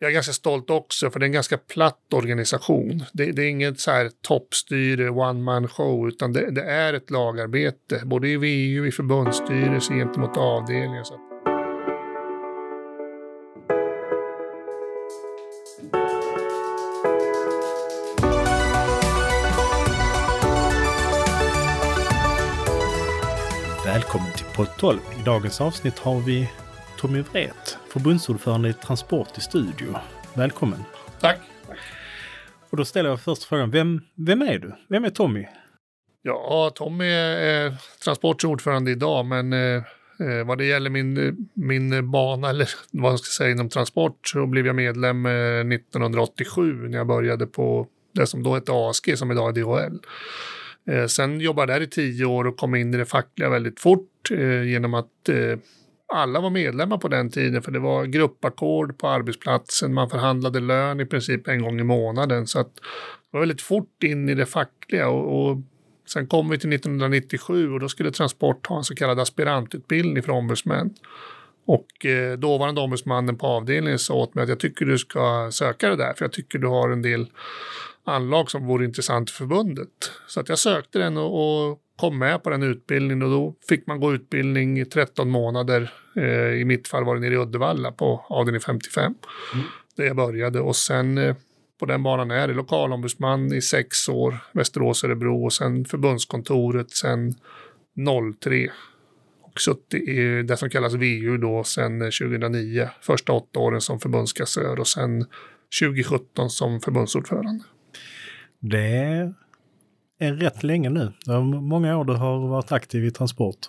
jag är ganska stolt också, för det är en ganska platt organisation. Det, det är inget så här toppstyre, one man show, utan det, det, är ett lagarbete, både i VU, i förbundsstyrelse, gentemot avdelningar. Så. Välkommen till podd 12. I dagens avsnitt har vi Tommy Wret, förbundsordförande i Transport i studio. Välkommen! Tack! Och då ställer jag först frågan, vem, vem är du? Vem är Tommy? Ja, Tommy är Transports ordförande idag, men eh, eh vad det gäller min, min bana, eller vad jag ska säga, inom Transport så blev jag medlem eh, 1987 när jag började på det som då hette ASG, som idag är DHL. Eh, sen jobbade jag där i tio år och kom in i det fackliga väldigt fort eh, genom att eh, alla var medlemmar på den tiden för det var gruppackord på arbetsplatsen. Man förhandlade lön i princip en gång i månaden. Så att det var väldigt fort in i det fackliga. Och, och sen kom vi till 1997 och då skulle Transport ha en så kallad aspirantutbildning för ombudsmän. Och eh, dåvarande ombudsmannen på avdelningen sa åt mig att jag tycker du ska söka det där för jag tycker du har en del anlag som vore intressant för förbundet. Så att jag sökte den och, och kom med på den utbildningen och då fick man gå utbildning i 13 månader. Eh, I mitt fall var det nere i Uddevalla på avdelning 55. Mm. Där jag började och sen eh, på den banan är det lokalombudsman i sex år, Västerås, Örebro och sen förbundskontoret sen 03 och suttit i det som kallas VU då sen 2009, första åtta åren som förbundskassör och sen 2017 som förbundsordförande. Det är rätt länge nu. Det är många år du har varit aktiv i transport.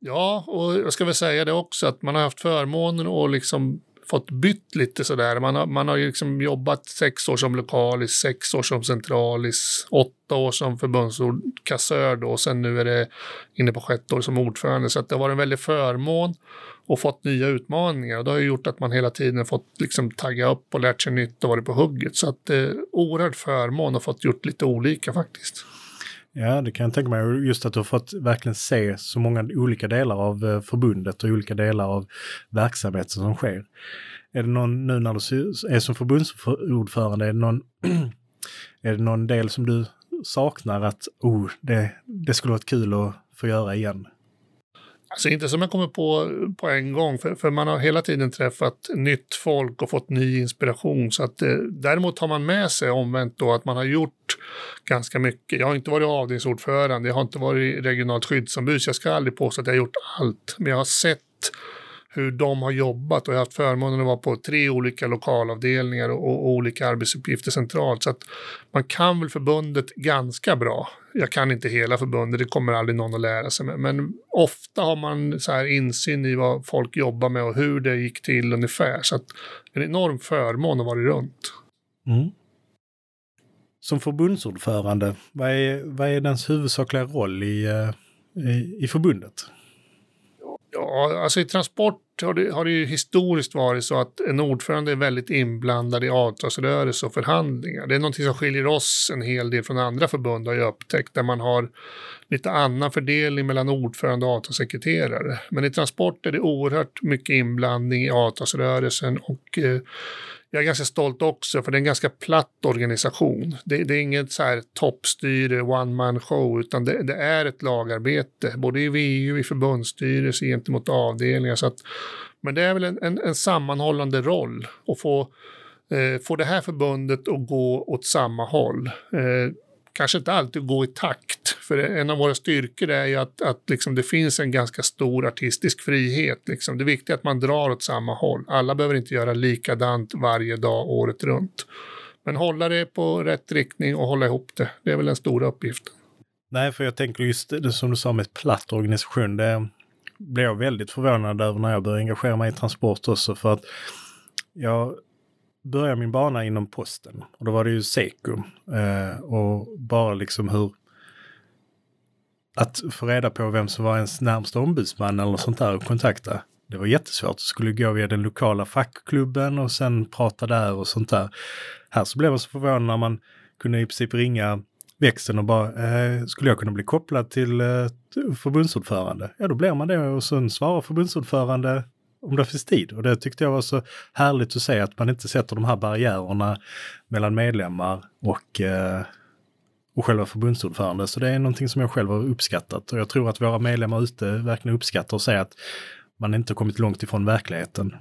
Ja, och jag ska väl säga det också att man har haft förmånen och liksom fått bytt lite sådär. Man har, man har liksom jobbat sex år som lokalis, sex år som centralis, åtta år som förbundskassör då och sen nu är det inne på sjätte år som ordförande. Så att det har varit en väldig förmån och fått nya utmaningar. Och det har ju gjort att man hela tiden fått liksom tagga upp och lärt sig nytt och varit på hugget. Så att eh, det är oerhört förmån att fått gjort lite olika faktiskt. Ja, det kan jag tänka mig. Just att du har fått verkligen se så många olika delar av eh, förbundet och olika delar av verksamheten som sker. Är det någon, nu när du är som förbundsordförande, är det någon, är det någon del som du saknar att oh, det, det skulle varit kul att få göra igen? Så inte som jag kommer på på en gång, för, för man har hela tiden träffat nytt folk och fått ny inspiration. Så att, eh, däremot har man med sig omvänt då att man har gjort ganska mycket. Jag har inte varit avdelningsordförande, jag har inte varit regionalt skyddsombud, så jag ska aldrig påstå att jag har gjort allt. Men jag har sett hur de har jobbat och jag har haft förmånen att vara på tre olika lokalavdelningar och, och, olika arbetsuppgifter centralt. Så att man kan väl förbundet ganska bra. Jag kan inte hela förbundet, det kommer aldrig någon att lära sig. Men, men ofta har man så här insyn i vad folk jobbar med och hur det gick till ungefär. Så att en enorm förmån att vara runt. Mm. Som förbundsordförande, vad är, vad är dens huvudsakliga roll i, eh, i, i förbundet? Ja, alltså i transport har det, har det ju historiskt varit så att en ordförande är väldigt inblandad i avtalsrörelse och förhandlingar. Det är någonting som skiljer oss en hel del från andra förbund har jag upptäckt, där man har lite annan fördelning mellan ordförande och avtalssekreterare. Men i transport är det oerhört mycket inblandning i avtalsrörelsen och eh, jag är ganska stolt också, för det är en ganska platt organisation. Det, det är inget så här toppstyre, one man show, utan det, det, är ett lagarbete, både i VU, i förbundsstyrelse, gentemot avdelningar. Så att, men det är väl en, en, en sammanhållande roll att få, eh, få det här förbundet att gå åt samma håll. Eh, kanske inte alltid gå i takt, för en av våra styrkor är ju att, att liksom det finns en ganska stor artistisk frihet. Liksom. Det är att man drar åt samma håll. Alla behöver inte göra likadant varje dag året runt. Men hålla det på rätt riktning och hålla ihop det, det är väl den stora uppgiften. Nej, för jag tänker just det som du sa med platt organisation, det blev jag väldigt förvånad över när jag började engagera mig i transport också, för att jag börja min bana inom posten. Och då var det ju Seko. Eh, och bara liksom hur... Att få reda på vem som var ens närmsta ombudsman eller sånt där och kontakta. Det var jättesvårt. Jag skulle gå via den lokala fackklubben och sen prata där och sånt där. Här så blev man så förvånad när man kunde i princip ringa växeln och bara, eh, skulle jag kunna bli kopplad till eh, förbundsordförande? Ja, då blir man det och sen svarar förbundsordförande om det finns tid. Och det tyckte jag var så härligt att se att man inte sätter de här barriärerna mellan medlemmar och, eh, och själva förbundsordförande. Så det är någonting som jag själv har uppskattat. Och jag tror att våra medlemmar ute verkligen uppskattar och säger att man inte kommit långt ifrån verkligheten.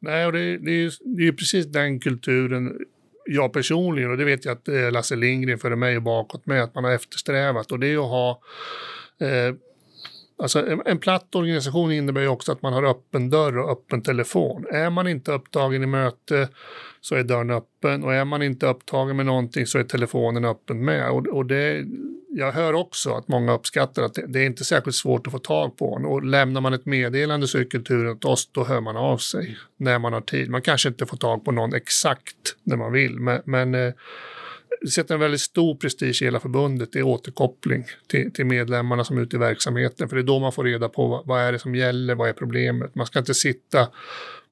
Nej, och det, det, är, det är precis den kulturen jag personligen, och det vet jag att eh, Lasse Lindgren före mig och bakåt med, att man har eftersträvat. Och det är att ha eh, Alltså en, en platt organisation innebär ju också att man har öppen dörr och öppen telefon. Är man inte upptagen i möte så är dörren öppen och är man inte upptagen med någonting så är telefonen öppen med. Och, och det, jag hör också att många uppskattar att det, det, är inte särskilt svårt att få tag på en. Och lämnar man ett meddelande så är kulturen åt oss, då hör man av sig när man har tid. Man kanske inte får tag på någon exakt när man vill, men, men eh, vi sätter en väldigt stor prestige i hela förbundet, det är återkoppling till, till medlemmarna som är ute i verksamheten. För det är då man får reda på vad, vad är det som gäller, vad är problemet. Man ska inte sitta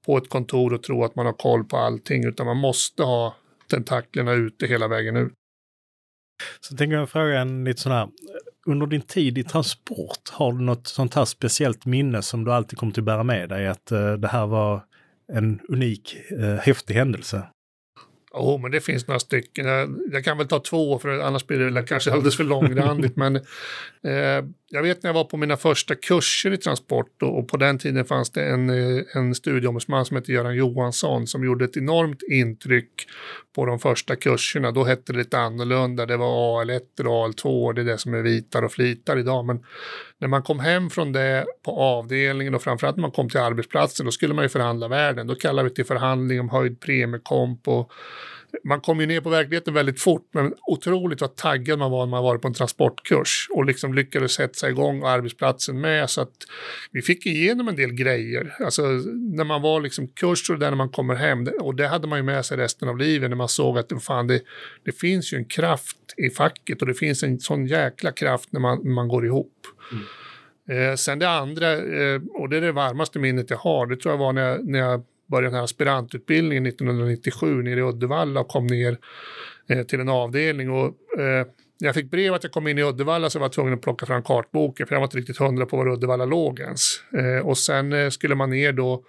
på ett kontor och tro att man har koll på allting, utan man måste ha tentaklerna ute hela vägen ut. Så tänker jag fråga en lite sån här, under din tid i transport, har du något sånt här speciellt minne som du alltid kommer att bära med dig, att uh, det här var en unik, uh, häftig händelse? Jo, oh, men det finns några stycken. Jag, jag, kan väl ta två, för annars blir det kanske alldeles för långrandigt. men eh, jag vet när jag var på mina första kurser i transport och, och på den tiden fanns det en, eh, en studieombudsman som hette Göran Johansson som gjorde ett enormt intryck på de första kurserna. Då hette det lite annorlunda. Det var AL1 eller AL2, det är det som är vitar och flitar idag. Men när man kom hem från det på avdelningen och framförallt när man kom till arbetsplatsen, då skulle man ju förhandla världen. Då kallade vi till förhandling om höjd premiekomp och man kom ju ner på verkligheten väldigt fort, men otroligt vad taggad man var när man varit på en transportkurs och liksom lyckades sätta igång arbetsplatsen med. Så att vi fick igenom en del grejer. Alltså när man var liksom kurs och där när man kommer hem, och det hade man ju med sig resten av livet när man såg att fan, det, det finns ju en kraft i facket och det finns en sån jäkla kraft när man, när man går ihop. Mm. Eh, sen det andra, eh, och det är det varmaste minnet jag har, det tror jag var när jag, när jag började den här aspirantutbildningen 1997 nere i Uddevalla och kom ner eh, till en avdelning. Och, eh, jag fick brev att jag kom in i Uddevalla så jag var tvungen att plocka fram kartboken för jag var inte riktigt hundra på var Uddevalla låg ens. Eh, och sen eh, skulle man ner då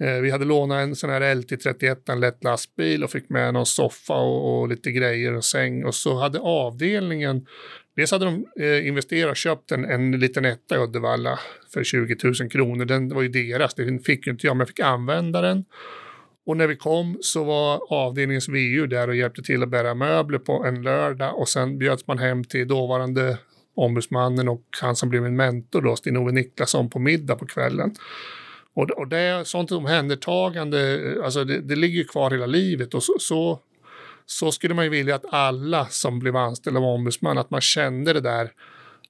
eh, vi hade lånat en sån här LT31, en lätt lastbil och fick med någon soffa och, och lite grejer och säng. Och så hade avdelningen Dels hade de eh, investerat och köpt en, en liten etta i Uddevalla för 20 000 kronor. Den var ju deras, den fick ju inte jag, men jag fick använda den. Och när vi kom så var avdelningens VU där och hjälpte till att bära möbler på en lördag och sen bjöds man hem till dåvarande ombudsmannen och han som blev min mentor då, Sten-Ove Niklasson, på middag på kvällen. Och, och det är sånt omhändertagande, eh, alltså det, det ligger kvar hela livet och så, så så skulle man ju vilja att alla som blev anställda av ombudsman, att man kände det där.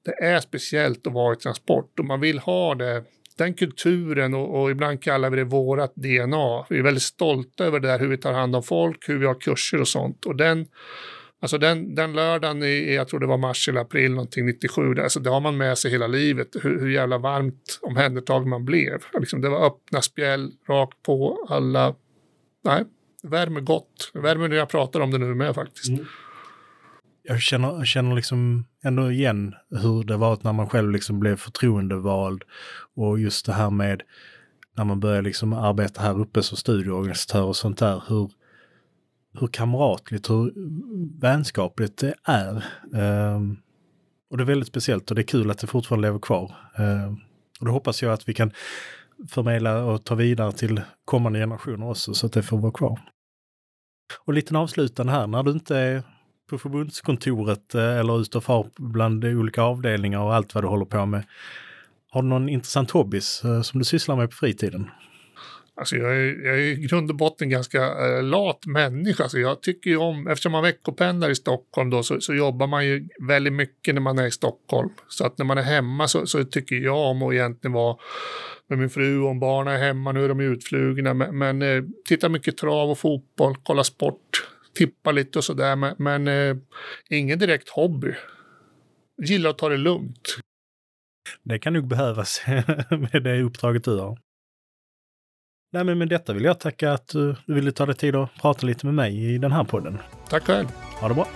Det är speciellt att vara i transport och man vill ha det den kulturen och, och, ibland kallar vi det vårat DNA. Vi är väldigt stolta över det där hur vi tar hand om folk, hur vi har kurser och sånt. Och den, alltså den, den lördagen i, jag tror det var mars eller april någonting 97, alltså det har man med sig hela livet, hur, hur jävla varmt omhändertagen man blev. Liksom det var öppna spjäll rakt på alla. Nej, värmer gott. Värmer när jag pratar om det nu med faktiskt. Mm. Jag känner, känner liksom ändå igen hur det var när man själv liksom blev förtroendevald och just det här med när man börjar liksom arbeta här uppe som studieorganisatör och sånt där. Hur, hur kamratligt, hur vänskapligt det är. Um, och det är väldigt speciellt och det är kul att det fortfarande lever kvar. Um, och då hoppas jag att vi kan förmedla och ta vidare till kommande generationer också så att det får vara kvar. Och lite avslutande här, när du inte är på förbundskontoret eh, eller ute och far bland olika avdelningar och allt vad du håller på med. Har du någon intressant hobbys eh, som du sysslar med på fritiden? Alltså jag är, jag är i grund och botten ganska eh, lat människa. Alltså jag tycker ju om, eftersom man veckopendlar i Stockholm då, så, så, jobbar man ju väldigt mycket när man är i Stockholm. Så att när man är hemma så, så tycker jag om att egentligen vara med min fru och barnen är hemma, nu är de utflugna. Men, men eh, tittar mycket trav och fotboll, kollar sport, tippar lite och sådär. Men, men eh, ingen direkt hobby. Gillar att ta det lugnt. Det kan nog behövas med det uppdraget du har. Nej, men med detta vill jag tacka att du ville ta dig tid att prata lite med mig i den här podden. Tack själv. Ha det bra.